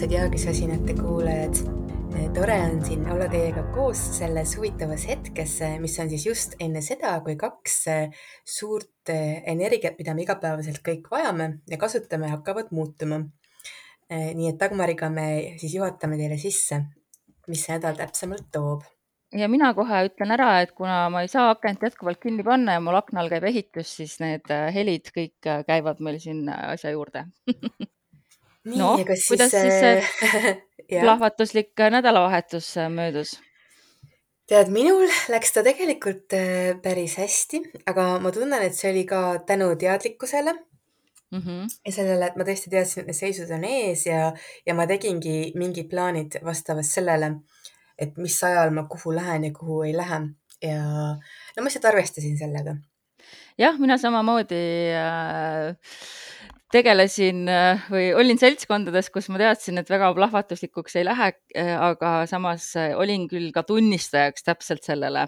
armsad Zodiaagi-sosinate kuulajad. tore on siin olla teiega koos selles huvitavas hetkes, mis on siis just enne seda, kui kaks suurt energiat, mida me igapäevaselt kõik vajame ja kasutame, hakkavad muutuma. nii et Dagmariga me siis juhatame teile sisse, mis see nädal täpsemalt toob ja mina kohe ütlen ära, et kuna ma ei saa akent jätkuvalt kinni panna ja mul aknal käib ehitus, siis need helid kõik käivad meil siin asja juurde nii no,, kas kuidas siis, siis see jah. plahvatuslik nädalavahetus möödus? tead, minul läks ta tegelikult äh, päris hästi, aga ma tunnen, et see oli ka tänu teadlikkusele mm. -hmm. ja sellele, et ma tõesti teadsin, et need seisud on ees ja, ja ma tegingi mingid plaanid vastavalt sellele, et mis ajal ma kuhu lähen ja kuhu ei lähe ja no ma lihtsalt arvestasin sellega. jah, mina samamoodi äh, tegelesin äh, või olin seltskondades, kus ma teadsin, et väga plahvatuslikuks ei lähe, äh, aga samas äh, olin küll ka tunnistajaks täpselt sellele,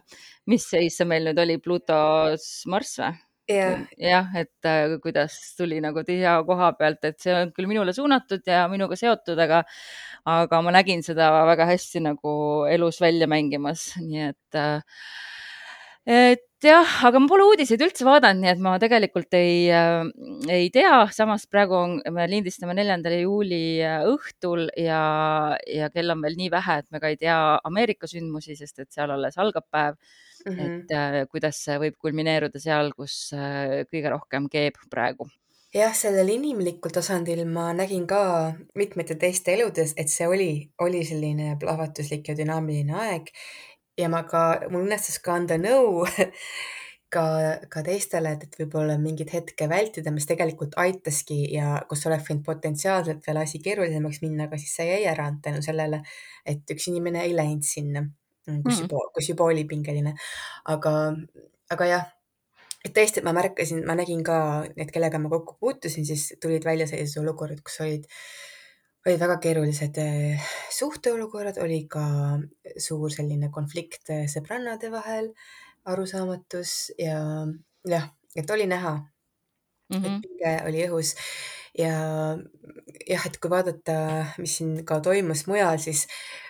mis seis see meil nüüd oli, Plutos Marss või? jah, jah, et kuidas tuli nagu tühja koha pealt, et see on küll minule suunatud ja minuga seotud, aga, aga ma nägin seda väga hästi nagu elus välja mängimas, nii et et jah, aga ma pole uudiseid üldse vaadanud, nii et ma tegelikult ei äh,, ei tea, samas praegu on, me lindistame neljandal juuli äh, õhtul ja, ja kell on veel nii vähe, et me ka ei tea Ameerika sündmusi, sest et seal alles algab päev mm. -hmm. et äh, kuidas see võib kulmineeruda seal, kus äh, kõige rohkem keeb praegu jah, sellel inimlikul tasandil ma nägin ka mitmete teiste eludes, et see oli, oli selline plahvatuslik ja dünaamiline aeg ja ma ka, mul õnnestus ka anda nõu ka, ka teistele, et, et võib-olla mingit hetke vältida, mis tegelikult aitaski ja kus oleks võinud potentsiaalselt veel asi keerulisemaks minna, aga siis see jäi ära tänu sellele, et üks inimene ei läinud sinna, kus Mm. juba, kus juba oli pingeline. aga, aga jah, et tõesti, ma märkasin, ma nägin ka, et kellega ma kokku puutusin, siis tulid välja sellised olukorrad, kus olid olid väga keerulised eh, suhteolukorrad, oli ka suur selline konflikt eh, sõbrannade vahel, arusaamatus ja jah, et oli näha, Mm et -hmm. pinge oli õhus ja jah, et kui vaadata, mis siin ka toimus mujal, siis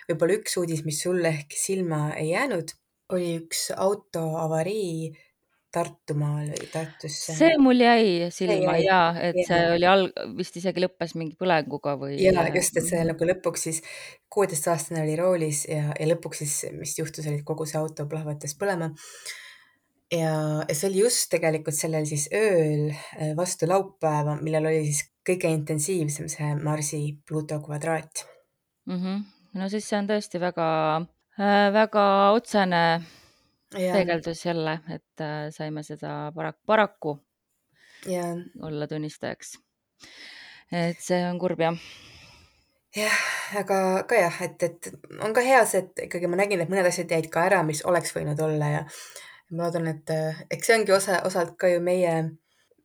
võib-olla üks uudis, mis sulle ehk silma ei jäänud, oli üks autoavarii Tartumaal või Tartusse. see mul jäi silma ja et jah. see oli alg-, vist isegi lõppes mingi põlenguga või? ja just, et see nagu lõpuks siis kuueteistaastane oli roolis ja, ja lõpuks siis, mis juhtus, oli, kogu see auto plahvatas põlema. ja, ja see oli just tegelikult sellel siis ööl äh, vastu laupäeva, millal oli siis kõige intensiivsem see Marsi Pluto kvadraat. mm. -hmm. no siis see on tõesti väga äh,, väga otsene ja, peegeldus jälle, et äh, saime seda paraku, paraku ja, olla tunnistajaks. et see on kurb jah. jah, aga ka jah, et, et on ka hea see, et ikkagi ma nägin, et mõned asjad jäid ka ära, mis oleks võinud olla ja ma loodan, et eks see ongi osa, osalt ka ju meie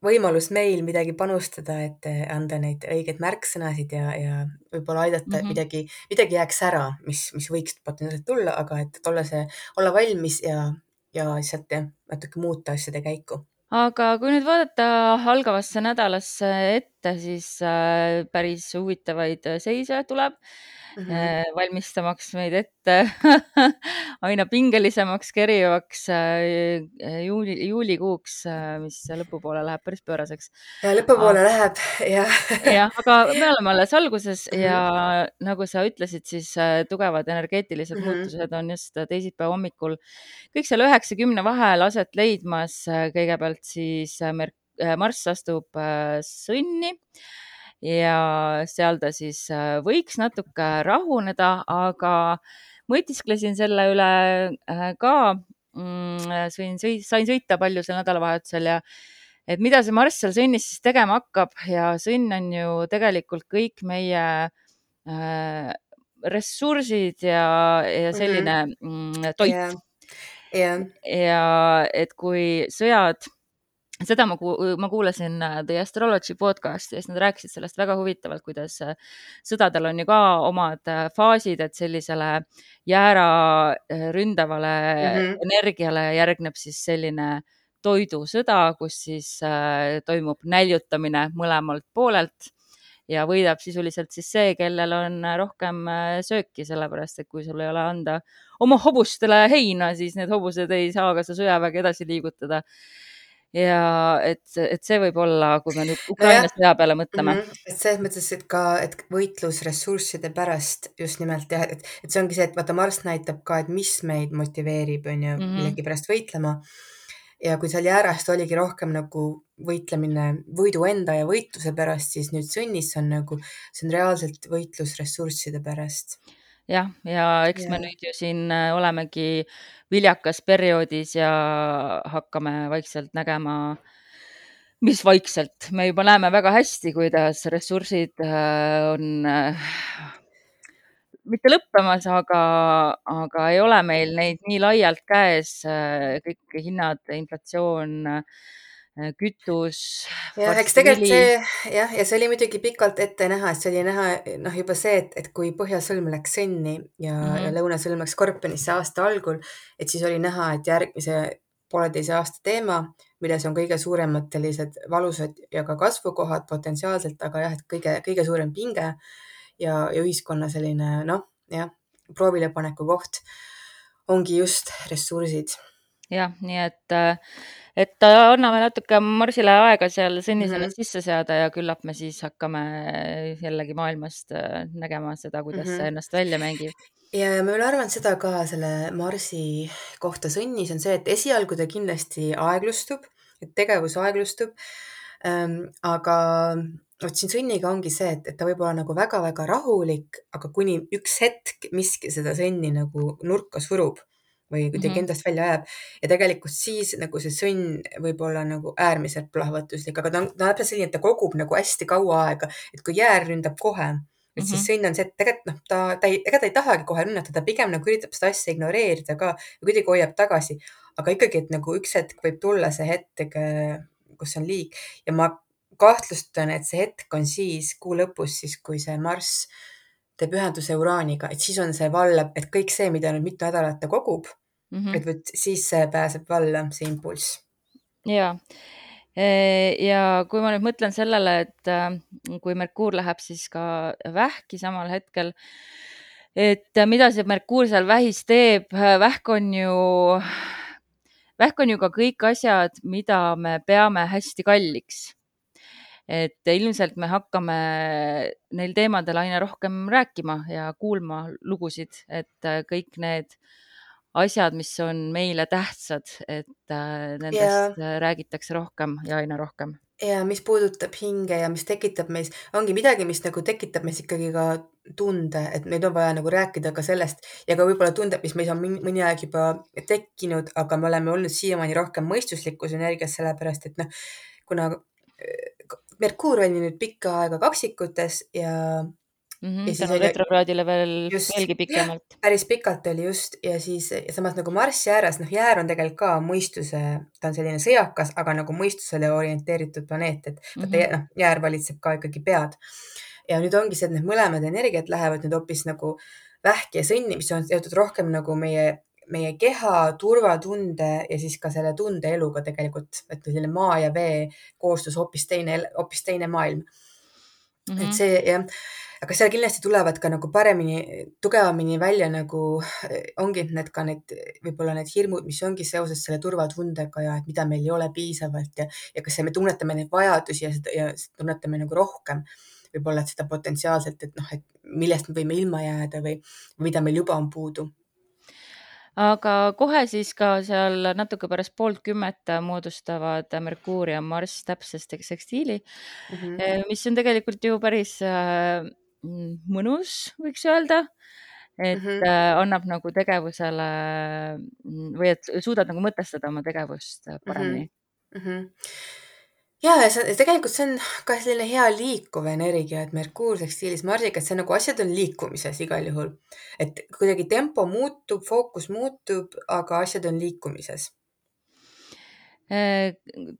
võimalus meil midagi panustada, et anda neid õigeid märksõnasid ja, ja võib-olla aidata mm. -hmm. midagi, midagi jääks ära, mis, mis võiks potentsiaalselt tulla, aga et olla see, olla valmis ja, ja lihtsalt natuke muuta asjade käiku. aga kui nüüd vaadata algavasse nädalasse ette, siis äh, päris huvitavaid seise tuleb Mm mm, -hmm. -hmm. valmistamaks meid ette aina pingelisemaks, kerivaks äh, juuli, juulikuuks, äh, mis lõpupoole läheb päris pööraseks. ja lõpupoole läheb jah. jah, aga me oleme alles alguses Mhm. ja nagu sa ütlesid, siis äh, tugevad energeetilised Mhm. muutused on just teisipäeva hommikul kõik seal üheksa-kümne vahel aset leidmas. kõigepealt siis äh, Mer- äh, Marss astub äh, sõnni ja seal ta siis äh, võiks natuke rahuneda, aga mõtisklesin selle üle äh, ka mm,. sõin, sain sõita palju sel nädalavahetusel ja et mida see Marss seal sõnnis siis tegema hakkab. Ja sõnn on ju tegelikult kõik meie äh, ressursid ja, ja selline mm, toit. Jah, jah, ja et kui sõjad, seda ma, ma kuulasin äh, The Astrology podcast'i ja siis nad rääkisid sellest väga huvitavalt, kuidas äh, sõdadel on ju ka omad äh, faasid, et sellisele jäära ründavale mm. -hmm. energiale järgneb siis selline toidusõda, kus siis toimub näljutamine mõlemalt poolelt ja võidab sisuliselt siis see, kellel on rohkem sööki, sellepärast et kui sul ei ole anda oma hobustele heina, siis need hobused ei saa ka seda sõjaväge edasi liigutada ja et, et see võib olla, kui me nüüd Ukraina sõja peale mõtleme Mhm. et selles mõttes, et ka, et võitlus ressursside pärast just nimelt jah, et, et see ongi see, et vaata, Marss näitab ka, et mis meid motiveerib, on ju, Mhm. millegi pärast võitlema. ja kui seal Jäärast oligi rohkem nagu võitlemine võidu enda ja võitluse pärast, siis nüüd Sõnnis on nagu, see on reaalselt võitlus ressursside pärast. Jah, ja eks me Jah. nüüd ju siin olemegi viljakas perioodis ja hakkame vaikselt nägema, mis vaikselt, me juba näeme väga hästi, kuidas ressursid on mitte lõppemas, aga, aga ei ole meil neid nii laialt käes. kõik hinnad, inflatsioon, kütus, jah, eks tegelikult see jah, ja see oli muidugi pikalt ette näha, et see oli näha noh, juba see, et, et kui Põhjasõlm läks Sõnni ja mm, -hmm. ja Lõunasõlm läks Skorpionisse aasta algul, et siis oli näha, et järgmise pooleteise aasta teema, milles on kõige suuremad sellised valusad ja ka kasvukohad potentsiaalselt, aga jah, et kõige, kõige suurem pinge ja, ja ühiskonna selline noh, jah, proovilepaneku koht ongi just ressursid. Jah, nii et, et anname natuke Marsile aega seal Sõnnis Mhm. ennast sisse seada ja küllap me siis hakkame jällegi maailmast nägema seda, kuidas Mhm. see ennast välja mängib. ja ma olen arvanud seda ka selle Marsi kohta Sõnnis on see, et esialgu ta kindlasti aeglustub, et tegevus aeglustub. aga vot siin Sõnniga ongi see, et, et ta võib olla nagu väga-väga rahulik, aga kuni üks hetk miski seda Sõnni nagu nurka surub või kuidagi Mhm. endast välja ajab ja tegelikult siis nagu see sõnn võib olla nagu äärmiselt plahvatuslik, aga ta on, ta on täpselt selline, et ta kogub nagu hästi kaua aega, et kui jäär ründab kohe, et siis Mhm. sõnn on see, et tegelikult noh, ta, ta ei, ega ta ei tahagi kohe rünnata, ta pigem nagu üritab seda asja ignoreerida ka ja kuidagi hoiab tagasi. aga ikkagi, et nagu üks hetk võib tulla see hetk, kus on liig ja ma kahtlustan, et see hetk on siis kuu lõpus, siis kui see Marss teeb ühenduse Uraaniga, et siis on see vallab, et kõik see, mida nüüd mitu nädalat ta kogub Mhm. et vot siis pääseb valla, see impulss. ja, ja kui ma nüüd mõtlen sellele, et kui Merkuur läheb siis ka vähki samal hetkel, et mida see Merkuur seal vähis teeb, vähk on ju, vähk on ju ka kõik asjad, mida me peame hästi kalliks. Et ilmselt me hakkame neil teemadel aina rohkem rääkima ja kuulma lugusid, et kõik need asjad, mis on meile tähtsad, et nendest ja, räägitakse rohkem ja aina rohkem. ja mis puudutab hinge ja mis tekitab meis, ongi midagi, mis nagu tekitab meis ikkagi ka tunde, et meil on vaja nagu rääkida ka sellest ja ka võib-olla tunded, mis meis on mõni aeg juba tekkinud, aga me oleme olnud siiamaani rohkem mõistuslikus energias, sellepärast et noh, kuna Merkuur oli nüüd pikka aega kaksikutes ja mm. -hmm, ja siis oli retrokraadile veel just, veelgi pikemalt. päris pikalt oli just ja siis ja samas nagu Marss jääras, noh, jäär on tegelikult ka mõistuse, ta on selline sõjakas, aga nagu mõistusele orienteeritud planeet, et mm vaata -hmm. noh, jäär valitseb ka ikkagi pead. ja nüüd ongi see, et need mõlemad energiat lähevad nüüd hoopis nagu vähki ja sõnni, mis on seotud rohkem nagu meie meie keha turvatunde ja siis ka selle tundeeluga tegelikult, et selline maa ja vee koostöös hoopis teine, hoopis teine maailm mm. -hmm. et see jah, aga seal kindlasti tulevad ka nagu paremini, tugevamini välja nagu ongi need ka need võib-olla need hirmud, mis ongi seoses selle turvatundega ja et mida meil ei ole piisavalt ja, ja kas me tunnetame neid vajadusi ja seda ja tunnetame nagu rohkem võib-olla seda potentsiaalselt, et noh, et millest me võime ilma jääda või mida meil juba on puudu aga kohe siis ka seal natuke pärast poolt kümmet moodustavad Merkuur ja Marss täpsest sekstiili mm, -hmm. mis on tegelikult ju päris äh, mõnus, võiks öelda. et mm -hmm. annab nagu tegevusele või et suudad nagu mõtestada oma tegevust paremini mm. -hmm. Ja, ja see, tegelikult see on ka selline hea liikuv energia, et Merkuur sekstiilis Marsiga, et see nagu asjad on liikumises igal juhul. et kuidagi tempo muutub, fookus muutub, aga asjad on liikumises eh,.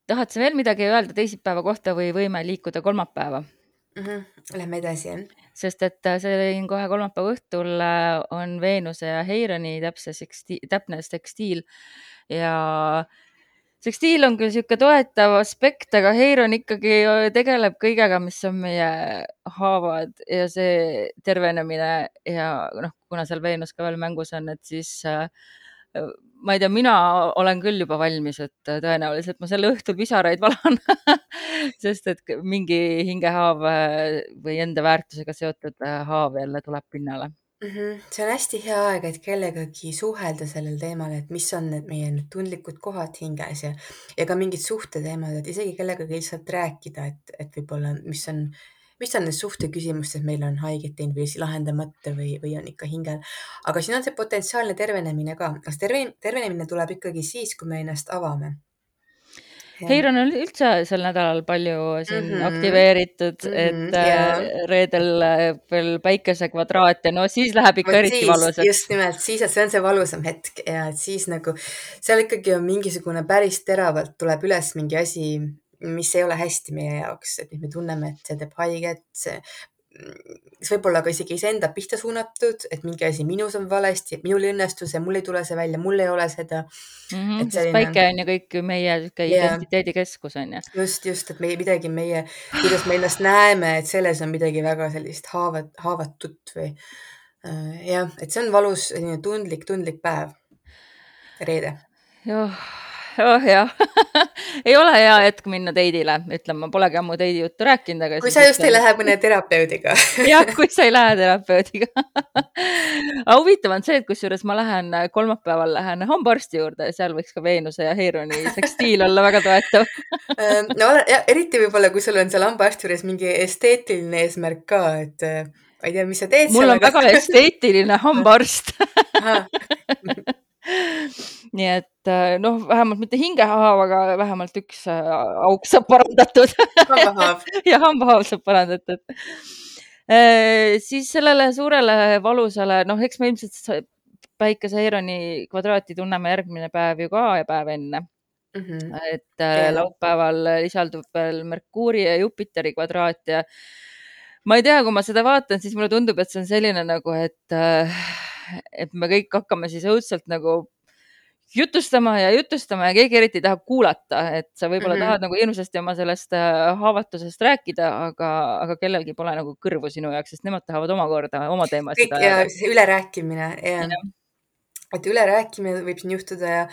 tahad sa veel midagi öelda teisipäeva kohta või võime liikuda kolmapäeva mm? -hmm. Lähme edasi, jah sest et see kohe kolmapäeva õhtul on Veenuse ja Heironi täpse seksti-, täpne tekstiil ja sekstiil on küll niisugune toetav aspekt, aga Heiron ikkagi tegeleb kõigega, mis on meie haavad ja see tervenemine ja noh, kuna seal Veenus ka veel mängus on, et siis äh, ma ei tea, mina olen küll juba valmis, et tõenäoliselt ma sel õhtul pisaraid valan sest et mingi hingehaav äh, või enda väärtusega seotud äh, haav jälle tuleb pinnale -hmm. see on hästi hea aeg, et kellegagi suhelda sellel teemal, et mis on need meie need tundlikud kohad hinges ja, ja ka mingid suhteteemad, et isegi kellegagi lihtsalt rääkida, et, et võib-olla, mis on, mis on need suhteküsimustes meil on haiget teinud või lahendamata või, või on ikka hingel. aga siin on see potentsiaalne tervenemine ka, kas terve, tervenemine tuleb ikkagi siis, kui me ennast avame Heiron on üldse sel nädalal palju siin mm -hmm. aktiveeritud mm, -hmm. et yeah. Äh, reedel äh, veel päikesekvadraat ja no siis läheb ikka Võt eriti siis, valusaks. just nimelt siis, et see on see valusam hetk ja siis nagu seal ikkagi on mingisugune päris teravalt tuleb üles mingi asi, mis ei ole hästi meie jaoks, et me tunneme, et see teeb haiget, see võib olla ka isegi iseenda pihta suunatud, et mingi asi minus on valesti, et minul ei õnnestu see, mul ei tule see välja, mul ei ole seda mm. -hmm, et selline... päike on ju kõik meie sihuke yeah. identiteedikeskus on ju. just, just, et meie midagi meie, kuidas me ennast näeme, et selles on midagi väga sellist haavat, haavatut või äh, jah, et see on valus, selline tundlik, tundlik päev. reede. jah oh jah. Ei ole hea hetk minna teidile, ütlen, ma polegi ammu teidi juttu rääkinud, aga. kui sa just ei lähe mõne terapeudiga jah, kui sa ei lähe terapeudiga aga huvitav on see, et kusjuures ma lähen kolmapäeval lähen hambaarsti juurde ja seal võiks ka Veenuse ja Heironi sekstiil olla väga toetav. No ja, eriti võib-olla, kui sul on seal hambaarsti juures mingi esteetiline eesmärk ka, et ma ei tea, mis sa teed. mul on väga esteetiline hambaarst nii et äh, noh, vähemalt mitte hingehaav, aga vähemalt üks äh, auk saab parandatud ja hambahaav saab parandatud e,. siis sellele suurele valusale, noh, eks me ilmselt päikeseeironi kvadraati tunneme järgmine päev ju ka ja päev enne mm. -hmm. et yeah. laupäeval lisaldub veel Merkuuri ja Jupiteri kvadraat ja ma ei tea, kui ma seda vaatan, siis mulle tundub, et see on selline nagu, et et me kõik hakkame siis õudselt nagu jutustama ja jutustama ja keegi eriti ei taha kuulata, et sa võib-olla mm -hmm. tahad nagu hirmsasti oma sellest äh, haavatusest rääkida, aga, aga kellelgi pole nagu kõrvu sinu jaoks, sest nemad tahavad omakorda oma teemasid ajada. ülerääkimine ja, ja., et ülerääkimine võib siin juhtuda ja,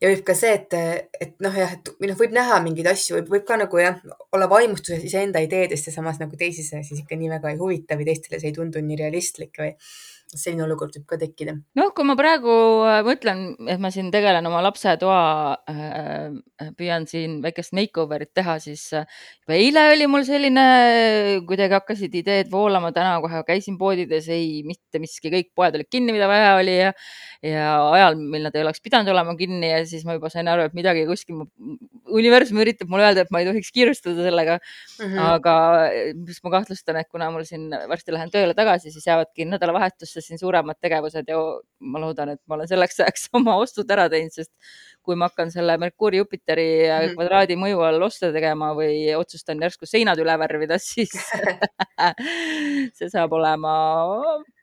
ja võib ka see, et, et noh, jah, et või noh, võib näha mingeid asju, võib, võib ka nagu jah, olla vaimustuses iseenda ideedest ja samas nagu teisi see siis ikka nii väga ei huvita või teistele see ei tundu nii realistlik või selline olukord võib ka tekkida. noh, kui ma praegu äh, mõtlen, et ma siin tegelen oma lapse toa äh,, püüan siin väikest makeover'it teha, siis äh, juba eile oli mul selline, kuidagi hakkasid ideed voolama, täna kohe käisin poodides, ei mitte miski, kõik poed olid kinni, mida vaja oli ja, ja ajal, mil nad ei oleks pidanud olema kinni ja siis ma juba sain aru, et midagi kuskil, universum üritab mulle öelda, et ma ei tohiks kiirustada sellega mm. -hmm. aga mis ma kahtlustan, et kuna mul siin varsti lähen tööle tagasi, siis jäävadki nädalavahetusse aasta siin suuremad tegevused ja ma loodan, et ma olen selleks ajaks oma ostud ära teinud, sest kui ma hakkan selle Merkuuri Jupiteri mm kvadraadi mõju all oste tegema või otsustan järsku seinad üle värvida, siis see saab olema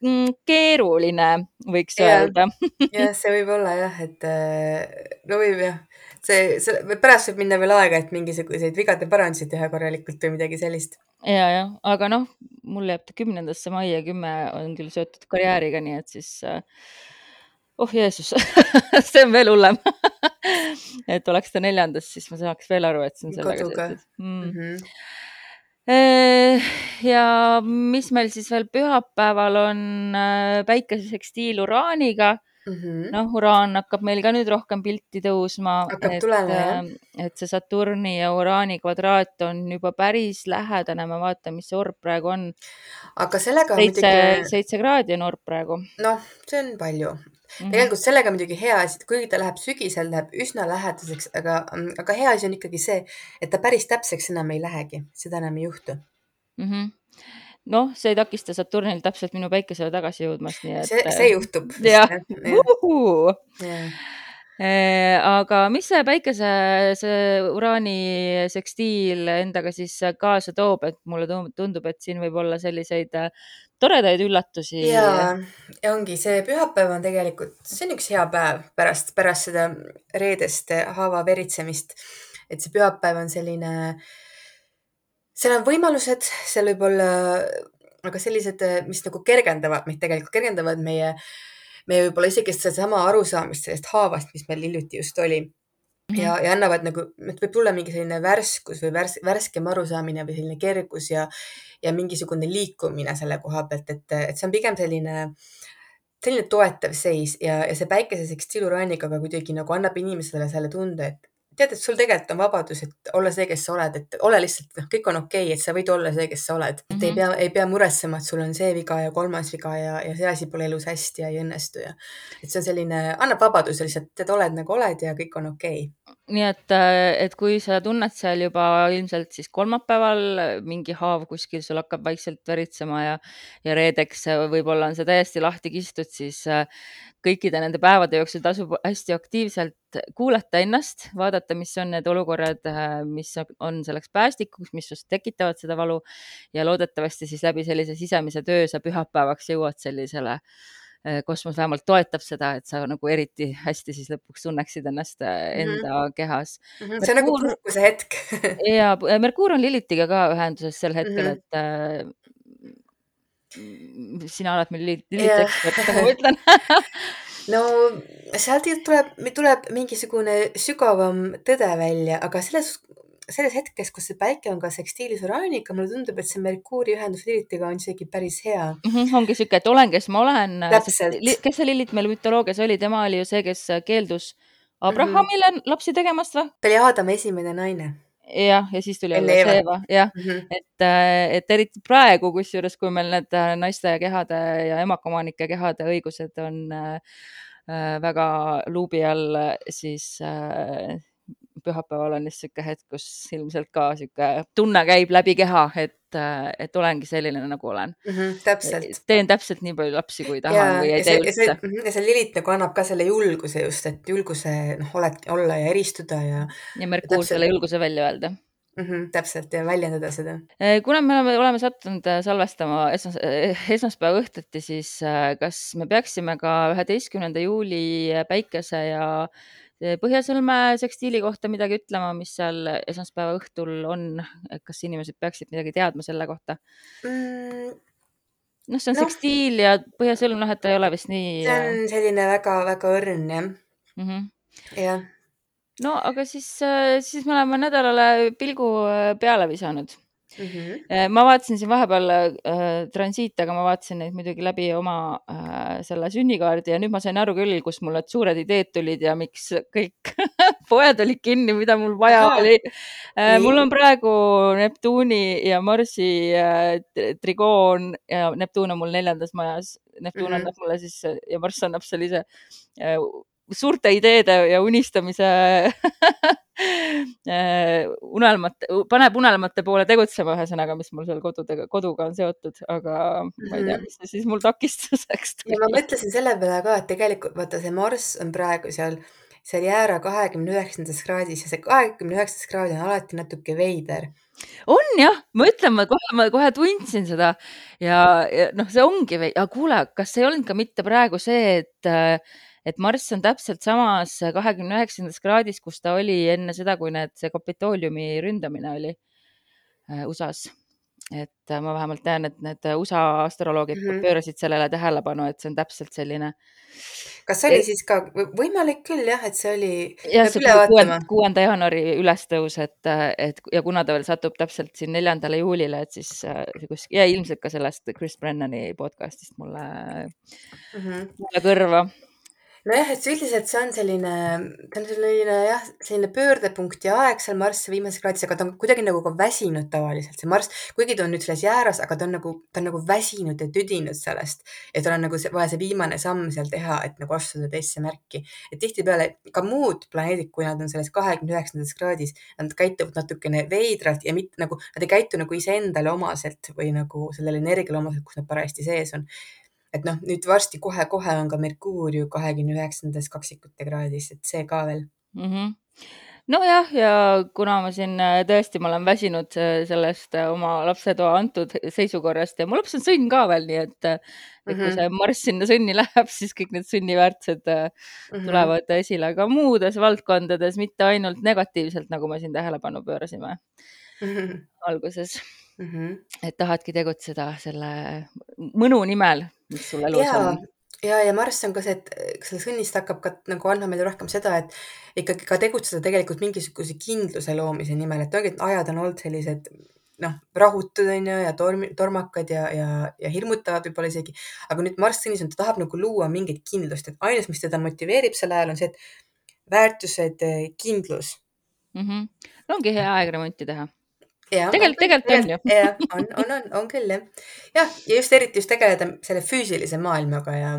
mm, keeruline, võiks ja, öelda. Jah, see võib olla jah, et äh, no võib jah. See, see, pärast võib minna veel aega, et mingisuguseid vigade parandusi teha korralikult või midagi sellist. Ja, jah, aga noh, mul jääb ta kümnendasse mai ja kümme on küll seotud karjääriga, nii et siis äh, oh Jeesus see on veel hullem. Et oleks ta neljandas, siis ma saaks veel aru, et see on sellega seotud. Mm.. Mm -hmm. ja mis meil siis veel pühapäeval on äh, päikesesekstiil uraaniga mm -hmm. noh, uraan hakkab meil ka nüüd rohkem pilti tõusma. jah. Ähm, et see Saturni ja uraani kvadraat on juba päris lähedane, ma vaatan, mis see orb praegu on. aga sellega seitse muidugi..., seitse kraadi on orb praegu. noh, see on palju mm. -hmm. tegelikult sellega muidugi hea asi, et kuigi ta läheb sügisel, läheb üsna lähedaseks, aga, aga hea asi on ikkagi see, et ta päris täpseks enam ei lähegi, seda enam ei juhtu mm. -hmm noh, see ei takista Saturnil täpselt minu päikesele tagasi jõudmast, nii et. see, see juhtub. jah, Eh, aga mis see päikese, see uraani sekstiil endaga siis kaasa toob, et mulle tundub, et siin võib olla selliseid äh, toredaid üllatusi. ja, ja ongi see pühapäev on tegelikult, see on üks hea päev pärast, pärast seda reedest haava veritsemist. et see pühapäev on selline, seal on võimalused, seal võib olla, aga sellised, mis nagu kergendavad meid tegelikult, kergendavad meie äh, me võib-olla isegi sedasama arusaamist sellest haavast, mis meil hiljuti just oli mm. -hmm. ja, ja annavad nagu, et võib tulla mingi selline värskus või värs, värskem arusaamine või selline kergus ja, ja mingisugune liikumine selle koha pealt, et, et see on pigem selline selline toetav seis ja, ja see päikese sekstiiluraaniga ka kuidagi nagu annab inimesele selle tunde, et tead, et sul tegelikult on vabadus, et olla see, kes sa oled, et ole lihtsalt, noh, kõik on okei okay,, et sa võid olla see, kes sa oled mm, -hmm. et ei mhm. pea, ei pea muretsema, et sul on see viga ja kolmas viga ja, ja see asi pole elus hästi ja ei õnnestu ja et see on selline, annab vabaduse lihtsalt, et oled nagu oled ja kõik on okei okay nii et, et kui sa tunned seal juba ilmselt siis kolmapäeval mingi haav kuskil sul hakkab vaikselt veritsema ja, ja reedeks võib-olla on see täiesti lahti kistud, siis kõikide nende päevade jooksul tasub hästi aktiivselt kuulata ennast, vaadata, mis on need olukorrad, mis on selleks päästikuks, mis just tekitavad seda valu ja loodetavasti siis läbi sellise sisemise töö sa pühapäevaks jõuad sellisele eh, kosmos vähemalt toetab seda, et sa nagu eriti hästi siis lõpuks tunneksid ennast eh, mhm. enda mm -hmm. kehas mm. -hmm. see on nagu puhkuse hetk ja Merkuur on Lilitiga ka ühenduses sel hetkel mm, -hmm. et eh, sina oled meil liitekspert, nagu ma ütlen no sealt tuleb, tuleb mingisugune sügavam tõde välja, aga selles, selles hetkes, kus see päike on ka sekstiilis oraaniga, mulle tundub, et see Merkuuri ühendus Lilitiga on isegi päris hea mm. -hmm, ongi sihuke, et olen, kes ma olen. kes see Lilit meil mütoloogias oli, tema oli ju see, kes keeldus Abrahamile mm -hmm. lapsi tegemast või? ta oli Aadama esimene naine jah, ja siis tuli jälle Seeva, jah mm, -hmm. et, äh, et eriti praegu, kusjuures, kui meil need äh, naiste kehade ja emakomanike kehade õigused on äh, äh, väga luubi all, siis äh, pühapäeval on just niisugune hetk, kus ilmselt ka niisugune tunne käib läbi keha, et, et olengi selline, nagu olen mm. -hmm, täpselt. teen täpselt nii palju lapsi, kui tahan ja, või ei tee üldse. Mhm, ja see Lilith nagu annab ka selle julguse just, et julguse noh, oledki olla ja eristuda ja. ja Merkuur selle julguse välja öelda mm. -hmm, täpselt ja väljendada seda. Eh, kuna me oleme, oleme sattunud äh, salvestama esmas, eh, esmaspäeva õhtuti, siis äh, kas me peaksime ka üheteistkümnenda juuli päikese ja Põhjasõlme sekstiili kohta midagi ütlema, mis seal esmaspäeva õhtul on, et kas inimesed peaksid midagi teadma selle kohta mm.? noh, see on no. sekstiil ja Põhjasõlm, noh, et ta ei ole vist nii. see on selline väga-väga õrn jah mm -hmm.. jah. no aga siis, äh, siis me oleme nädalale pilgu äh, peale visanud Mm -hmm. ma vaatasin siin vahepeal äh, transiite, aga ma vaatasin neid muidugi läbi oma äh, selle sünnikaardi ja nüüd ma sain aru küll, kust mul need suured ideed tulid ja miks kõik poed olid kinni, mida mul vaja Aha. oli äh,. mul on praegu Neptuuni ja Marsi äh, trigoon ja Neptuun on mul neljandas majas. Neptuun mm -hmm. annab mulle siis ja Marss annab sellise äh, suurte ideede ja unistamise äh, unelmate, paneb unelmate poole tegutsema, ühesõnaga, mis mul seal kodudega, koduga on seotud, aga ma ei tea, mhm. mis see siis mul takistuseks tuli. ja ma mõtlesin selle peale ka, et tegelikult vaata, see Marss on praegu seal, seal jäära kahekümne üheksandas kraadis ja see kahekümne üheksas kraad on alati natuke veider on jah, ma ütlen, ma kohe, ma kohe tundsin seda ja, ja noh, see ongi, aga kuule, kas ei olnud ka mitte praegu see, et äh, et Marss on täpselt samas kahekümne üheksandas kraadis, kus ta oli enne seda, kui need, see Kapitooliumi ründamine oli äh, USA-s. et äh, ma vähemalt tean, et need USA astroloogid mm -hmm. pöörasid sellele tähelepanu, et see on täpselt selline. kas see oli et, siis ka võimalik küll jah, et see oli? jah, see kuuenda jaanuari ülestõus, et, et ja kuna ta veel satub täpselt siin neljandale juulile, et siis äh, kus ja ilmselt ka sellest Chris Brennani podcast'ist mulle mm, -hmm. mulle kõrva nojah, et üldiselt see on selline, ta on selline jah, selline pöördepunkti aeg seal Marss viimases kraadis, aga ta on kuidagi nagu ka väsinud tavaliselt, see Marss, kuigi ta on nüüd selles jääras, aga ta on nagu, ta on nagu väsinud ja tüdinud sellest. ja tal on nagu see, vaja see viimane samm seal teha, et nagu astuda teisse märki. et tihtipeale ka muud planeedid, kui nad on selles kahekümne üheksandas kraadis, nad käituvad natukene veidralt ja mitte nagu, nad ei käitu nagu iseendale omaselt või nagu sellele energiale omaselt, kus nad parajasti sees on et noh, nüüd varsti kohe-kohe on ka Merkuur ju kahekümne üheksandas kaksikute kraadis, et see ka veel mm. -hmm nojah, ja kuna ma siin äh, tõesti, ma olen väsinud äh, sellest äh, oma lapsetoa antud seisukorrast ja mu laps on sõnn ka veel, nii et mm, -hmm. et kui Mhm. see marss sinna sõnni läheb, siis kõik need sünniväärtused Mhm. tulevad esile, aga muudes valdkondades, mitte ainult negatiivselt, nagu me siin tähelepanu pöörasime Mhm. alguses. Mhm. et tahadki tegutseda selle mõnu nimel, mis sul elus ja on. ja, ja Marss on ka see, et sellest õnnist hakkab ka nagu andma meile rohkem seda, et ikkagi ka tegutseda tegelikult mingisuguse kindluse loomise nimel, et ongi, et ajad on olnud sellised noh, rahutud on ju ja torm, tormakad ja, ja, ja hirmutavad võib-olla isegi, aga nüüd Marss sõnis on, ta tahab nagu luua mingit kindlust, et ainus, mis teda motiveerib sel ajal on see, et väärtused, kindlus mm. -hmm. no ongi hea aeg remonti teha. Jah, tegelikult, tegelikult on ju. jah, on, on, on, on küll jah. jah, ja just eriti just tegeleda selle füüsilise maailmaga ja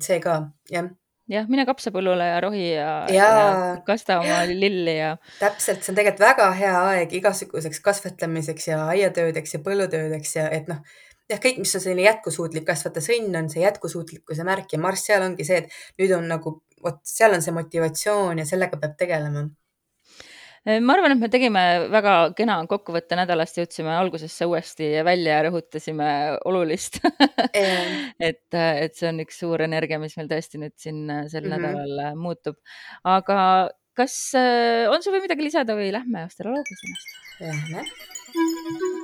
see ka jah. jah, mine kapsapõllule ja rohi ja, ja, ja kasta oma lilli ja. täpselt, see on tegelikult väga hea aeg igasuguseks kasvatamiseks ja aiatöödeks ja põllutöödeks ja et noh, jah, kõik, mis on selline jätkusuutlik kasvata, sõnn on see jätkusuutlikkuse märk ja Marss seal ongi see, et nüüd on nagu vot seal on see motivatsioon ja sellega peab tegelema ma arvan, et me tegime väga kena kokkuvõtte nädalast, jõudsime algusesse uuesti välja ja rõhutasime olulist et, et see on üks suur energia, mis meil tõesti nüüd siin sel mm -hmm. nädalal muutub. aga kas on sul veel midagi lisada või lähme astroloogia sõnast? Lähme.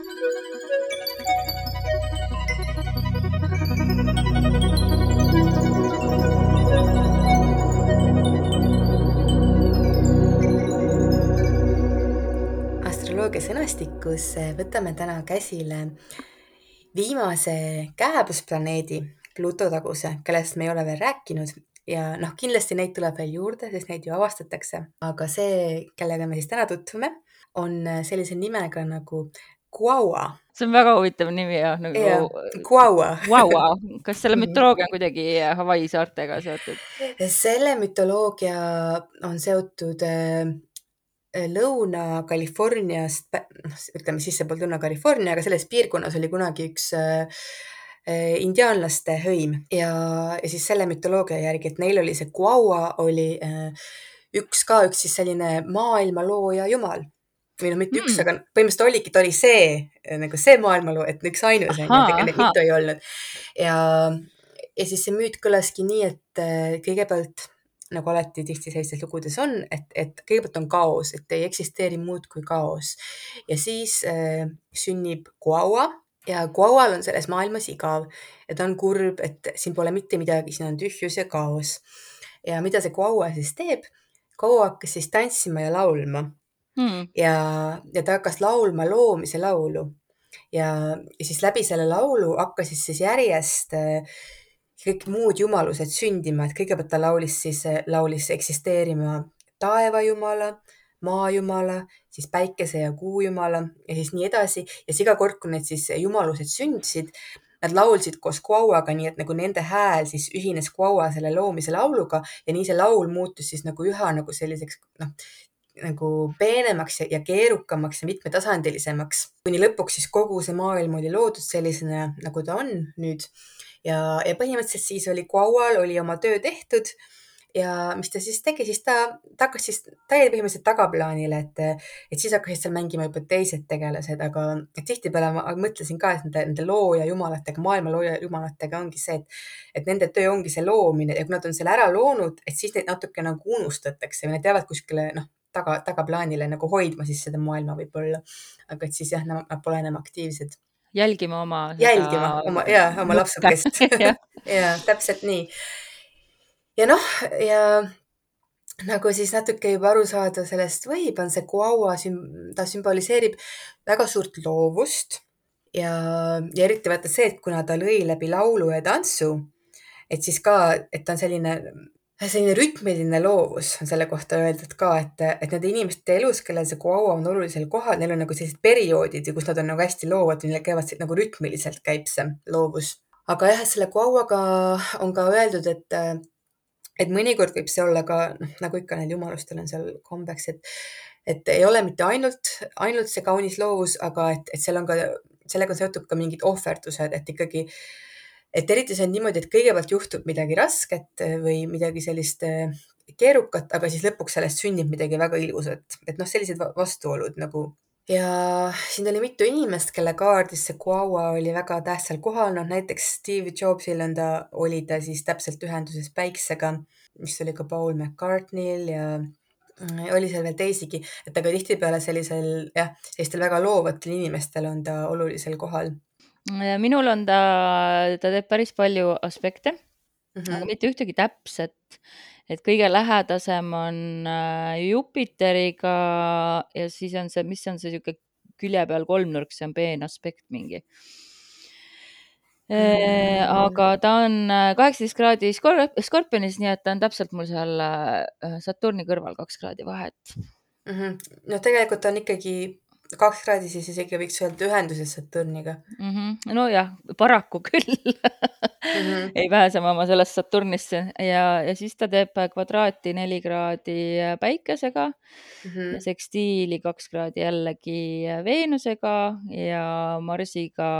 Astroloogia sõnastikus võtame täna käsile viimase kääbusplaneedi Pluto taguse, kellest me ei ole veel rääkinud ja noh, kindlasti neid tuleb veel juurde, sest neid ju avastatakse, aga see, kellega me siis täna tutvume, on sellise nimega nagu Guaua. see on väga huvitav nimi jah, nagu yeah, Guaua Guaua. kas selle mütoloogia on kuidagi Hawaii saartega seotud? selle mütoloogia on seotud äh, Lõuna-Californiast, noh, ütleme sissepoole Lõuna-California, aga selles piirkonnas oli kunagi üks äh, indiaanlaste hõim ja, ja siis selle mütoloogia järgi, et neil oli see Guaua oli äh, üks ka üks siis selline maailma looja jumal või noh, mitte mm. üks, aga põhimõtteliselt oligi, ta oli see nagu see maailmaloo, et üks ainus on ju, neid mitu ei olnud. ja, ja siis see müüt kõlaski nii, et kõigepealt nagu alati tihti sellistes lugudes on, et, et kõigepealt on kaos, et ei eksisteeri muud kui kaos ja siis äh, sünnib Guaua ja Guaual on selles maailmas igav ja ta on kurb, et siin pole mitte midagi, siin on tühjus ja kaos. ja mida see Guaua siis teeb? Guaua hakkas siis tantsima ja laulma hmm. ja, ja ta hakkas laulma loomise laulu ja, ja siis läbi selle laulu hakkasid siis järjest äh, kõik muud jumalused sündima, et kõigepealt ta laulis siis, laulis eksisteerima taevajumala, maajumala, siis päikese ja kuu jumala ja siis nii edasi. Ja siis iga kord, kui need siis jumalused sündisid, nad laulsid koos Guauaga, nii et nagu nende hääl siis ühines Guaua selle loomise lauluga ja nii see laul muutus siis nagu üha nagu selliseks noh, nagu peenemaks ja keerukamaks ja mitmetasandilisemaks, kuni lõpuks siis kogu see maailm oli loodud sellisena, nagu ta on nüüd ja, ja põhimõtteliselt siis oli Guaual oli oma töö tehtud ja mis ta siis tegi, siis ta, ta hakkas siis, ta jäi põhimõtteliselt tagaplaanile, et, et siis hakkasid seal mängima juba teised tegelased, aga tihtipeale ma mõtlesin ka, et nende, nende looja jumalatega, maailma looja jumalatega ongi see, et, et nende töö ongi see loomine ja kui nad on selle ära loonud, et siis neid natuke nagu unustatakse või nad jäävad kuskile noh, taga, tagaplaanile nagu hoidma siis seda maailma võib-olla. aga et siis jah, nad pole enam aktiivsed jälgima oma. jälgima oma ja oma lapsukest ja täpselt nii. ja noh, ja nagu siis natuke juba aru saada sellest võib, on see Guaua, ta sümboliseerib väga suurt loovust ja, ja eriti vaata see, et kuna ta lõi läbi laulu ja tantsu, et siis ka, et ta on selline selline rütmiline loovus on selle kohta öeldud ka, et, et nende inimeste elus, kellel see guaua on olulisel kohal, neil on nagu sellised perioodid, kus nad on nagu hästi loovad neil käivad nagu rütmiliselt käib see loovus. aga jah, selle guauaga on ka öeldud, et, et mõnikord võib see olla ka noh, nagu ikka neil jumalustel on seal kombeks, et, et ei ole mitte ainult, ainult see kaunis loovus, aga et, et seal on ka, sellega on seotud ka mingid ohverdused, et ikkagi et eriti see on niimoodi, et kõigepealt juhtub midagi rasket või midagi sellist keerukat, aga siis lõpuks sellest sünnib midagi väga ilusat, et noh, sellised vastuolud nagu. Ja siin oli mitu inimest, kelle kaardis see Guagua oli väga tähtsal kohal, noh näiteks Steve Jobsil on ta, oli ta siis täpselt ühenduses päiksega, mis oli ka Paul McCartney'l ja mm, oli seal veel teisigi, et aga tihtipeale sellisel jah, sellistel väga loovatel inimestel on ta olulisel kohal. Minul on ta, ta teeb päris palju aspekte mm, -hmm. aga mitte ühtegi täpset et kõige lähedasem on äh, Jupiteriga ja siis on see, mis on see niisugune külje peal kolmnurk, see on peenaspekt mingi. Mm. aga ta on äh, kaheksateist kraadi Skorpionis, nii et ta on täpselt mul seal Saturni kõrval kaks kraadi vahet mm. -hmm. no tegelikult on ikkagi kaks kraadi siis isegi võiks öelda ühenduses Saturniga mm. -hmm. nojah, paraku küll mm. -hmm. ei pääse ma oma sellest Saturnisse ja, ja siis ta teeb kvadraati neli kraadi päikesega mm -hmm. sekstiili kaks kraadi jällegi Veenusega ja Marsiga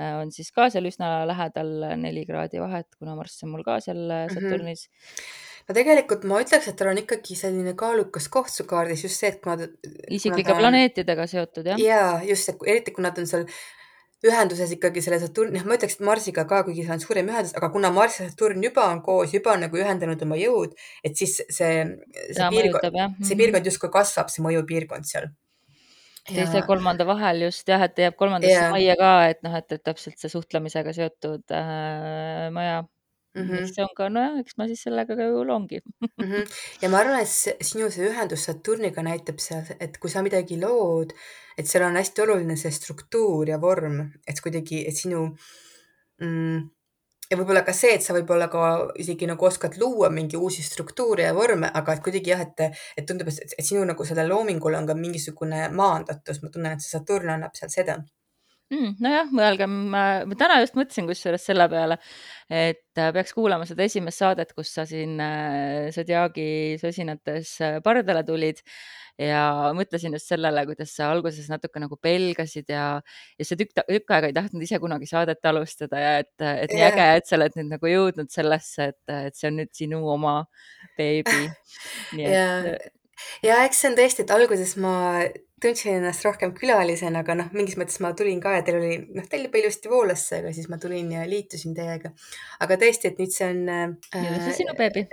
äh, on siis ka seal üsna lähedal neli kraadi vahet, kuna Marss on mul ka seal mhm. Saturnis mm. -hmm no tegelikult ma ütleks, et tal on ikkagi selline kaalukas koht su kaardis just see, et kuna ta. isiklike planeetidega seotud jah? ja just eriti kui nad on seal ühenduses ikkagi selle Saturn, noh, ma ütleks, et Marsiga ka, kuigi see on suurem ühendus, aga kuna Marss ja Saturn juba on koos, juba on nagu ühendanud oma jõud, et siis see, see piirkond, see mhm. piirkond justkui kasvab, see mõjupiirkond seal. teise ja kolmanda vahel just jah, et jääb kolmandasse ja. majja ka, et noh, et täpselt see suhtlemisega seotud äh, maja mm. -hmm. see on ka, nojah, eks ma siis sellega ka ju loongi mm. -hmm. ja ma arvan, et sinu see ühendus Saturniga näitab seal, et kui sa midagi lood, et seal on hästi oluline see struktuur ja vorm, et kuidagi, et sinu mm, ja võib-olla ka see, et sa võib-olla ka isegi nagu oskad luua mingi uusi struktuure ja vorme, aga et kuidagi jah, et, et tundub, et, et sinu nagu sellel loomingul on ka mingisugune maandatus, ma tunnen, et see Saturn annab seal seda mm,. nojah, mõelgem, ma täna just mõtlesin kusjuures selle peale, et äh, peaks kuulama seda esimest saadet, kus sa siin äh, Zodiaagi sosinates äh, pardale tulid ja mõtlesin just sellele, kuidas sa alguses natuke nagu pelgasid ja, ja sa tükk, tükk aega ei tahtnud ise kunagi saadet alustada ja et, et nii äge, et sa oled nüüd nagu jõudnud sellesse, et, et see on nüüd sinu oma beebi. ja, ja eks see on tõesti, et alguses ma tundsin ennast rohkem külalisena, aga noh, mingis mõttes ma tulin ka ja teil oli, noh, teil juba ilusti voolas see, aga siis ma tulin ja liitusin teiega. aga tõesti, et nüüd see on äh,. nüüd on see sinu beebi.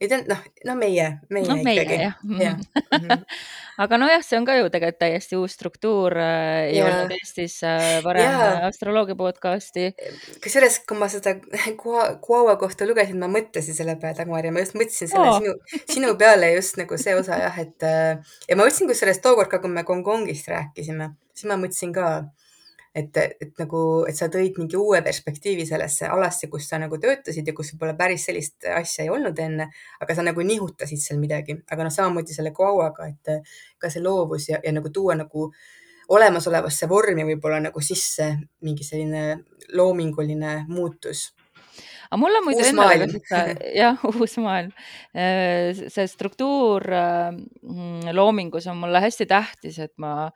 Nüüd on noh, no meie, meie no, meie, ikkagi. jah ja. Mm -hmm. aga nojah, see on ka ju tegelikult täiesti uus struktuur äh,. ei ja. olnud Eestis äh, varem astroloogia podcast'i. kusjuures, kui ma seda Guava kohta lugesin, ma mõtlesin selle peale, Dagmar, ja ma just mõtlesin selle oh. sinu, sinu peale just nagu see osa jah, et äh, ja ma mõtlesin kusjuures tookord ka, kui me Hongkongist rääkisime, siis ma mõtlesin ka, et, et nagu, et sa tõid mingi uue perspektiivi sellesse alasse, kus sa nagu töötasid ja kus võib-olla päris sellist asja ei olnud enne, aga sa nagu nihutasid seal midagi, aga noh, samamoodi selle Guauaga, et ka see loovus ja, ja nagu tuua nagu olemasolevasse vormi võib-olla nagu sisse mingi selline loominguline muutus. Aga mul on muidu endale ka sihuke, jah, uus maailm. Äh, see struktuur äh, mm, loomingus on mulle hästi tähtis, et ma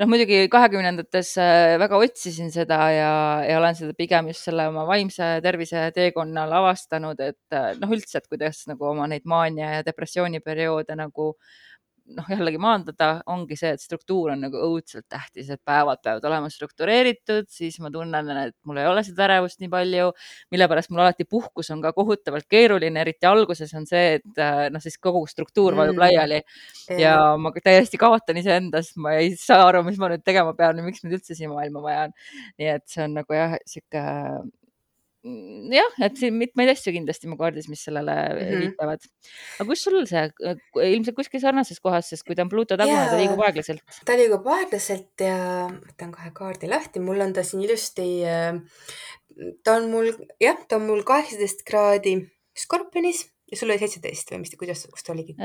noh, muidugi kahekümnendates äh, väga otsisin seda ja, ja olen seda pigem just selle oma vaimse tervise teekonnal avastanud, et noh, üldse, et kuidas nagu oma neid maania ja depressiooniperioode nagu noh, jällegi maandada, ongi see, et struktuur on nagu õudselt tähtis, et päevad peavad olema struktureeritud, siis ma tunnen, et mul ei ole seda ärevust nii palju, mille pärast mul alati puhkus on ka kohutavalt keeruline, eriti alguses on see, et äh, noh, siis kogu struktuur vajub mm. laiali ja ma täiesti kaotan iseendast, ma ei saa aru, mis ma nüüd tegema pean ja miks mind üldse siia maailma vaja on. nii et see on nagu jah, sihuke Mm, jah, et siin mitmeid asju kindlasti mu kaardis, mis sellele mm -hmm. viitavad. aga kus sul see, ilmselt kuskil sarnases kohas, sest kui ta on Pluto tagune, ta liigub aeglaselt. ta liigub aeglaselt ja võtan kohe kaardi lahti, mul on ta siin ilusti. Äh, ta on mul jah, ta on mul kaheksateist kraadi Skorpionis ja sul oli seitseteist või mis, kuidas, kus ta oligi?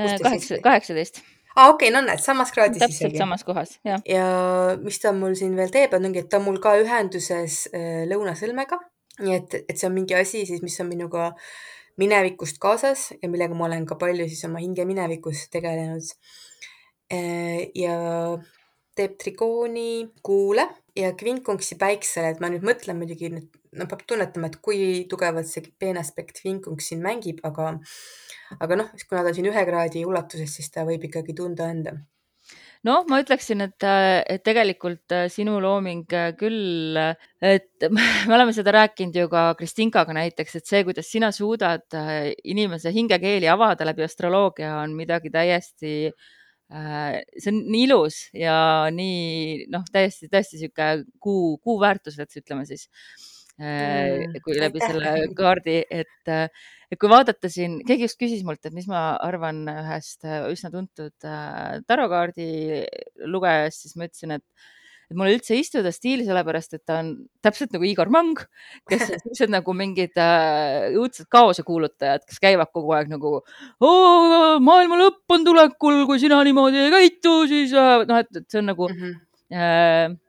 kaheksateist aa ah,, okei okay,, no näed, samas kraadis täpselt isegi. samas kohas, jah. ja mis ta mul siin veel teeb, ongi, et ta on mul ka ühenduses äh, lõunasõlmega nii et, et see on mingi asi siis, mis on minuga minevikust kaasas ja millega ma olen ka palju siis oma hinge minevikus tegelenud. Äh, ja teeb trigooni kuule ja kvinkunksi päiksele, et ma nüüd mõtlen muidugi no peab tunnetama, et kui tugevalt see peenaspekt vinkungs siin mängib, aga, aga noh, kuna ta on siin ühe kraadi ulatuses, siis ta võib ikkagi tunda anda noh, ma ütleksin, et, et tegelikult äh, sinu looming äh, küll, et me oleme seda rääkinud ju ka Kristinkaga näiteks, et see, kuidas sina suudad äh, inimese hingekeeli avada läbi astroloogia, on midagi täiesti see on nii ilus ja nii noh, täiesti, täiesti sihuke kuu, kuu väärtused, ütleme siis mm,. kui läbi aitäh. selle kaardi, et et kui vaadata siin, keegi just küsis mult, et mis ma arvan ühest äh, üsna tuntud äh, tarokaardi lugejast, siis ma ütlesin, et et mulle üldse ei istu ta stiili, sellepärast et ta on täpselt nagu Igor Mang, kes on siuksed nagu mingid äh, õudsed kaose kuulutajad, kes käivad kogu aeg nagu maailma lõpp on tulekul, kui sina niimoodi ei käitu, siis äh, noh, et, et see on nagu mm -hmm. äh,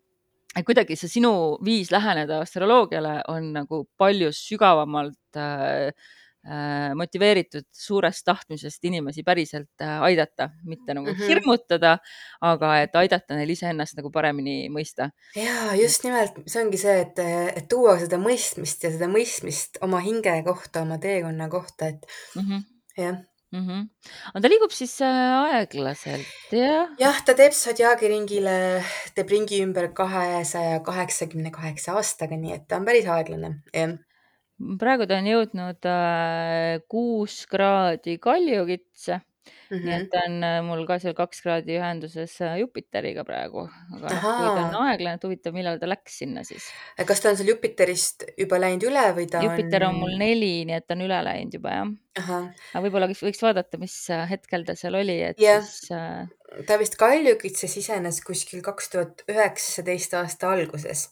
et kuidagi see sinu viis läheneda astroloogiale on nagu palju sügavamalt äh, Äh, motiveeritud suurest tahtmisest inimesi päriselt äh, aidata, mitte nagu mm -hmm. hirmutada, aga et aidata neil iseennast nagu paremini mõista. ja just nimelt, see ongi see, et, et tuua seda mõistmist ja seda mõistmist oma hinge kohta, oma teekonna kohta, et mm -hmm. jah -hmm. aga ta liigub siis äh, aeglaselt, jah? jah, ta teeb sodjaagiringile, teeb ringi ümber kahesaja kaheksakümne kaheksa aastaga, nii et ta on päris aeglane, jah praegu ta on jõudnud äh, kuus kraadi kaljukitse mm. -hmm. nii et mhm. ta on äh, mul ka seal kaks kraadi ühenduses äh, Jupiteriga praegu, aga noh, kui ta on aeglane, et huvitav, millal ta läks sinna siis. kas ta on seal Jupiterist juba läinud üle või ta Jupiter on, on mul neli, nii et ta on üle läinud juba jah. aga võib-olla võiks vaadata, mis hetkel ta seal oli, et yeah. siis äh.... ta vist kaljukitse sisenes kuskil kaks tuhat üheksateist aasta alguses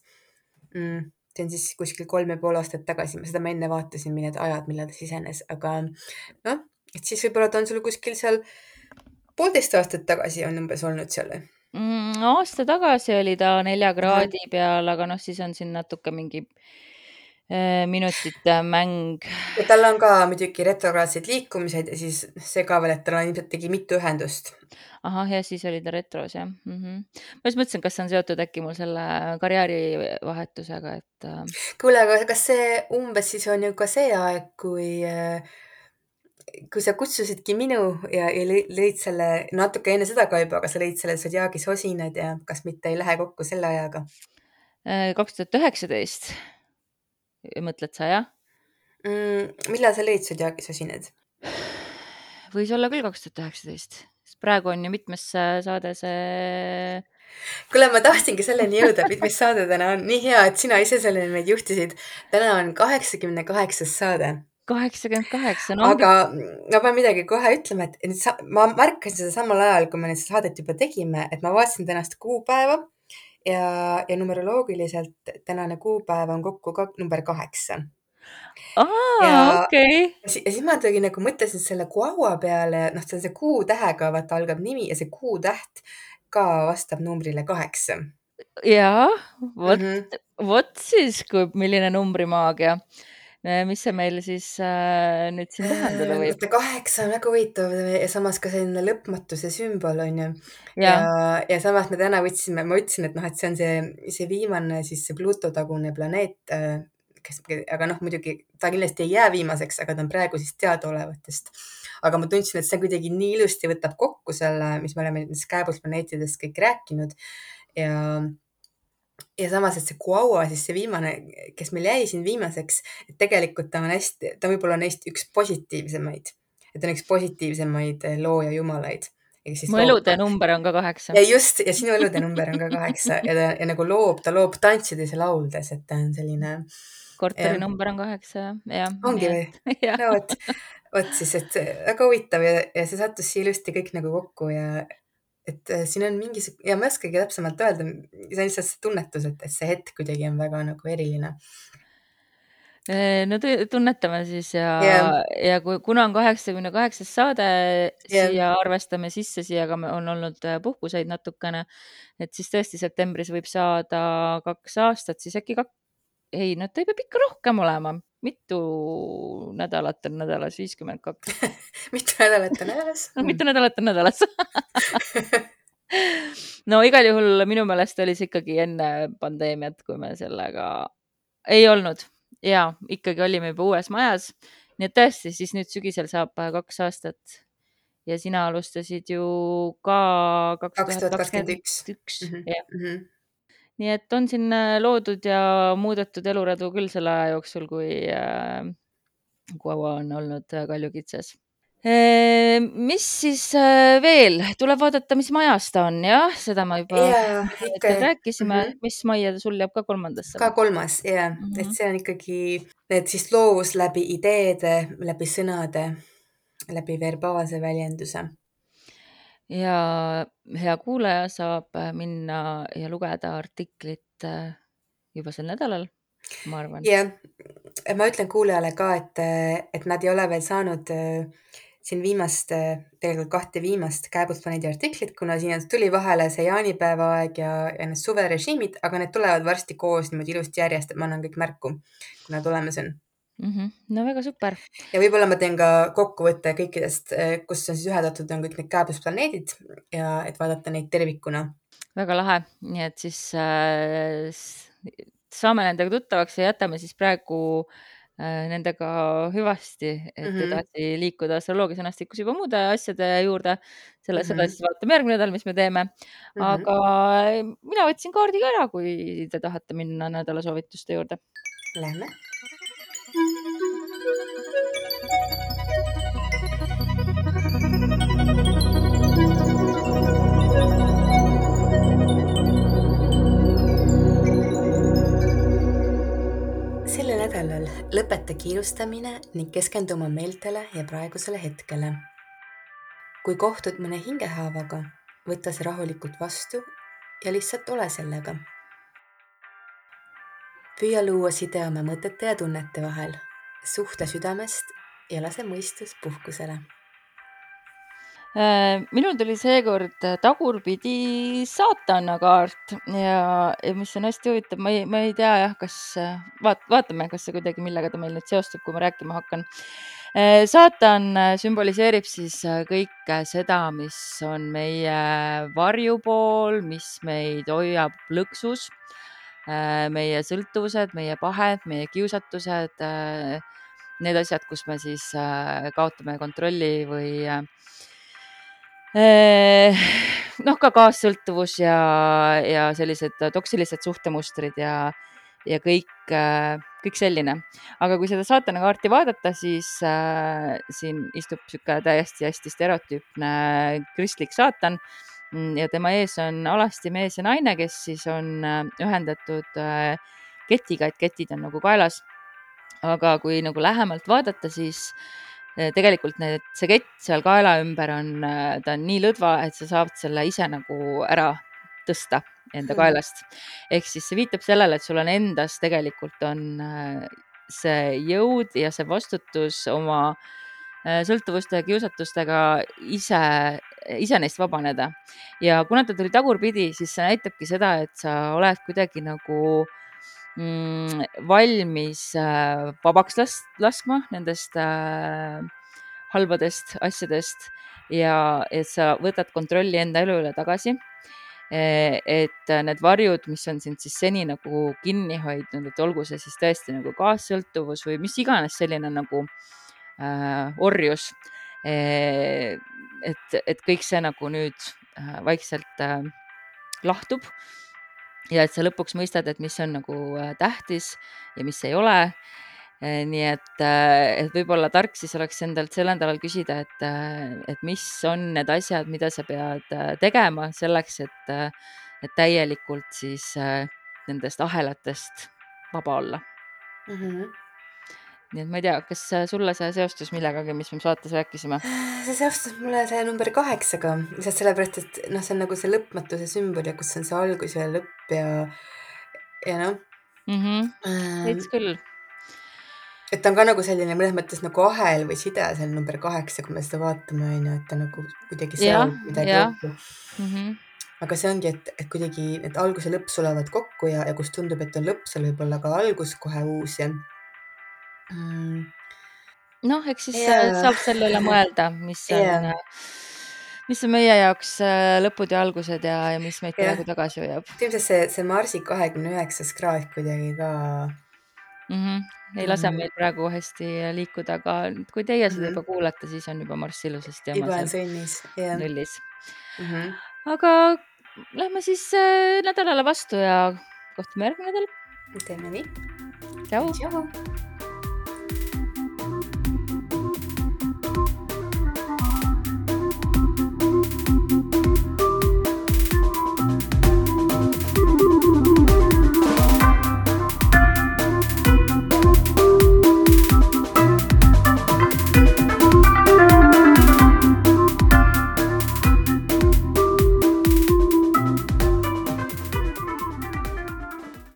mm see on siis kuskil kolm ja pool aastat tagasi, seda ma enne vaatasin, need ajad, millal ta sisenes, aga noh, et siis võib-olla ta on sul kuskil seal poolteist aastat tagasi on umbes olnud seal või mm,? aasta tagasi oli ta nelja kraadi peal, aga noh, siis on siin natuke mingi äh, minutite mäng. ja tal on ka muidugi retrograadsed liikumised ja siis see ka veel, et tal on ilmselt tegi mitu ühendust ahah, ja siis oli ta retros jah mm. -hmm. ma just mõtlesin, kas see on seotud äkki mul selle karjäärivahetusega, et. Äh, kuule, aga kas see umbes siis on ju ka see aeg, kui äh, kui sa kutsusidki minu ja, ja lõid selle natuke enne seda ka juba, aga sa lõid selle Zodiaagi sosinad ja kas mitte ei lähe kokku selle ajaga? Äh, kaks tuhat üheksateist, mõtled sa jah mm,? millal sa lõid Zodiaagi sosinad? võis olla küll kaks tuhat üheksateist sest praegu on ju mitmes saade see. kuule, ma tahtsingi selleni jõuda, mitmes saade täna on, nii hea, et sina ise selleni meid juhtisid. täna on kaheksakümne kaheksas saade kaheksakümmend kaheksa, aga ma pean midagi kohe ütlema, et sa, ma märkasin seda samal ajal, kui me nüüd saadet juba tegime, et ma vaatasin tänast kuupäeva ja, ja numeroloogiliselt tänane kuupäev on kokku ka number kaheksa aa, okei. ja siis ma tegin nagu mõtlesin selle Guagua peale, noh, see on see kuutähega, vaata algab nimi ja see kuutäht ka vastab numbrile kaheksa. ja vot mm, -hmm. vot siis, kui, milline numbrimaagia mis see meil siis äh, nüüd siin tähendada võib? vaata kaheksa on väga huvitav ja samas ka selline lõpmatuse sümbol on ju. ja, ja, ja samas me täna võtsime, ma ütlesin, et noh, et see on see, see viimane siis see Pluto tagune planeet äh, kes, aga noh, muidugi ta kindlasti ei jää viimaseks, aga ta on praegu siis teadaolevatest. aga ma tundsin, et see kuidagi nii ilusti võtab kokku selle, mis me oleme nendest kääbusplaneetidest kõik rääkinud ja ja samas, et see Guaua, siis see viimane, kes meil jäi siin viimaseks, et tegelikult ta on hästi, ta võib olla neist üks positiivsemaid, et ta on üks positiivsemaid looja jumalaid mu elude number on ka kaheksa. ja just ja sinu elude number on ka kaheksa ja ta ja nagu loob, ta loob tantsides ja lauldes, et ta on selline korteri ja. number on kaheksa, jah. ongi või? no vot, vot siis, et väga huvitav ja, ja see sattus siia ilusti kõik nagu kokku ja et äh, siin on mingi ja ma ei oskagi täpsemalt öelda, see on lihtsalt see tunnetus, et, et see hetk kuidagi on väga nagu eriline äh, no tunnetame siis ja yeah., ja kui, kuna on kaheksakümne kaheksas saade yeah., siia arvestame sisse, siia ka on olnud äh, puhkuseid natukene, et siis tõesti septembris võib saada kaks aastat, siis äkki kak, ei, no ta peab ikka rohkem olema, mitu nädalat on nädalas, viiskümmend kaks. Mitu nädalat on nädalas? Mitu nädalat on nädalas? No igal juhul minu meelest oli see ikkagi enne pandeemiat, kui me sellega ei olnud. Ja ikkagi olime juba uues majas. nii et tõesti, siis nüüd sügisel saab kaks aastat. Ja sina alustasid ju ka kaks tuhat kakskümmend üks, Mhm, jah. Nii et on siin äh, loodud ja muudetud eluradu küll selle aja jooksul, kui äh, kaua on olnud äh, Kalju Kitses. mis siis veel, tuleb vaadata, mis majas ta on, jah, seda ma juba ja ikka rääkisime mm, -hmm. mis majja ta sul jääb ka kolmandasse? ka kolmas ja mm, -hmm. et see on ikkagi need siis loovus läbi ideede, läbi sõnade, läbi verbaalse väljenduse ja hea kuulaja saab äh, minna ja lugeda artiklit äh, juba sel nädalal, ma arvan. jah, ma ütlen kuulajale ka, et, et nad ei ole veel saanud äh, siin viimast, tegelikult kahte viimast Kääbust planeedi artiklit, kuna siin tuli vahele see jaanipäeva aeg ja, ja need suverežiimid, aga need tulevad varsti koos niimoodi ilusti järjest, et ma annan kõik märku, kui nad olemas on mm. -hmm. no väga super. ja võib-olla ma teen ka kokkuvõtte kõikidest, kus on siis ühendatud, on kõik need kääbusplaneedid ja et vaadata neid tervikuna. väga lahe, nii et siis äh, saame nendega tuttavaks ja jätame siis praegu äh, nendega hüvasti, et mm -hmm. edasi liikuda astroloogia sõnastikus juba muude asjade juurde. selle mm, -hmm. seda siis vaatame järgmine nädal, mis me teeme mm. -hmm. aga mina võtsin kaardi ka ära, kui te tahate minna nädala soovituste juurde. Lähme sellel lõpeta kiirustamine ning keskendu oma meeltele ja praegusele hetkele. kui kohtud mõne hingehaavaga, võta see rahulikult vastu ja lihtsalt ole sellega püüa luua side oma mõtete ja tunnete vahel, suhtle südamest ja lase mõistus puhkusele. Äh, minul tuli seekord tagurpidi saatana kaart ja, ja mis on hästi huvitav, ma ei, ma ei tea jah, kas vaat-, vaatame, kas see kuidagi, millega ta meil nüüd seostub, kui ma rääkima hakkan. Äh, saatan sümboliseerib siis kõike seda, mis on meie varjupool, mis meid hoiab lõksus Äh, meie sõltuvused, meie pahed, meie kiusatused, äh, need asjad, kus me siis äh, kaotame kontrolli või noh, ka kaassõltuvus ja, ja sellised toksilised suhtemustrid ja, ja kõik, kõik selline. aga kui seda saatana kaarti vaadata, siis äh, siin istub niisugune täiesti hästi stereotüüpne kristlik saatan Mm, ja tema ees on alasti mees ja naine, kes siis on äh, ühendatud äh, ketiga, et ketid on nagu kaelas. aga kui nagu lähemalt vaadata, siis äh, tegelikult need, see kett seal kaela ümber on, ta on nii lõdva, et sa saad selle ise nagu ära tõsta enda hmm. kaelast. ehk siis see viitab sellele, et sul on endas tegelikult on see jõud ja see vastutus oma sõltuvuste ja kiusatustega ise ise neist vabaneda. ja kuna ta tuli tagurpidi, siis see näitabki seda, et sa oled kuidagi nagu mm, valmis äh, vabaks las-, laskma nendest äh, halbadest asjadest ja et sa võtad kontrolli enda elu üle tagasi e, et need varjud, mis on sind siis seni nagu kinni hoidnud, et olgu see siis tõesti nagu kaassõltuvus või mis iganes selline nagu äh, orjus äh, et, et kõik see nagu nüüd äh, vaikselt äh, lahtub ja et sa lõpuks mõistad, et mis on nagu äh, tähtis ja mis ei ole. nii et, et võib-olla tark siis oleks endalt sel nädalal küsida, et, et mis on need asjad, mida sa pead tegema selleks, et, et täielikult siis nendest ahelatest vaba olla mm. -hmm nii et ma ei tea, kas sulle see seostus millegagi, mis me saates rääkisime? see seostus mulle see number kaheksaga, lihtsalt sellepärast, et noh, see on nagu see lõpmatuse sümbol ja kus on see algus ja lõpp ja, ja noh mm -hmm.. veits ähm, küll. et ta on ka nagu selline mõnes mõttes nagu ahel või side seal number kaheksa, kui me seda vaatame, on ju, et ta nagu kuidagi seal midagi kokku mm. -hmm aga see ongi, et, et kuidagi need algus ja lõpp sulavad kokku ja, ja kus tundub, et on lõpp, seal võib olla ka algus kohe uus ja mm.. Noh, eks siis ja. Äh, saab selle üle mõelda, mis on ja., mis on meie jaoks äh, lõpud ja algused ja, ja mis meid praegu tagasi hoiab. ilmselt see, see Marsi kahekümne üheksas kraad kuidagi ka mm. -hmm. ei lase Mhm. meil praegu hästi liikuda, aga kui teie seda Mhm. juba kuulete, siis on juba marss ilusasti juba on sõnnis, jah. nullis. Mhm. aga lähme siis nädalale vastu ja kohtume järgmine nädal. teeme nii. tšau.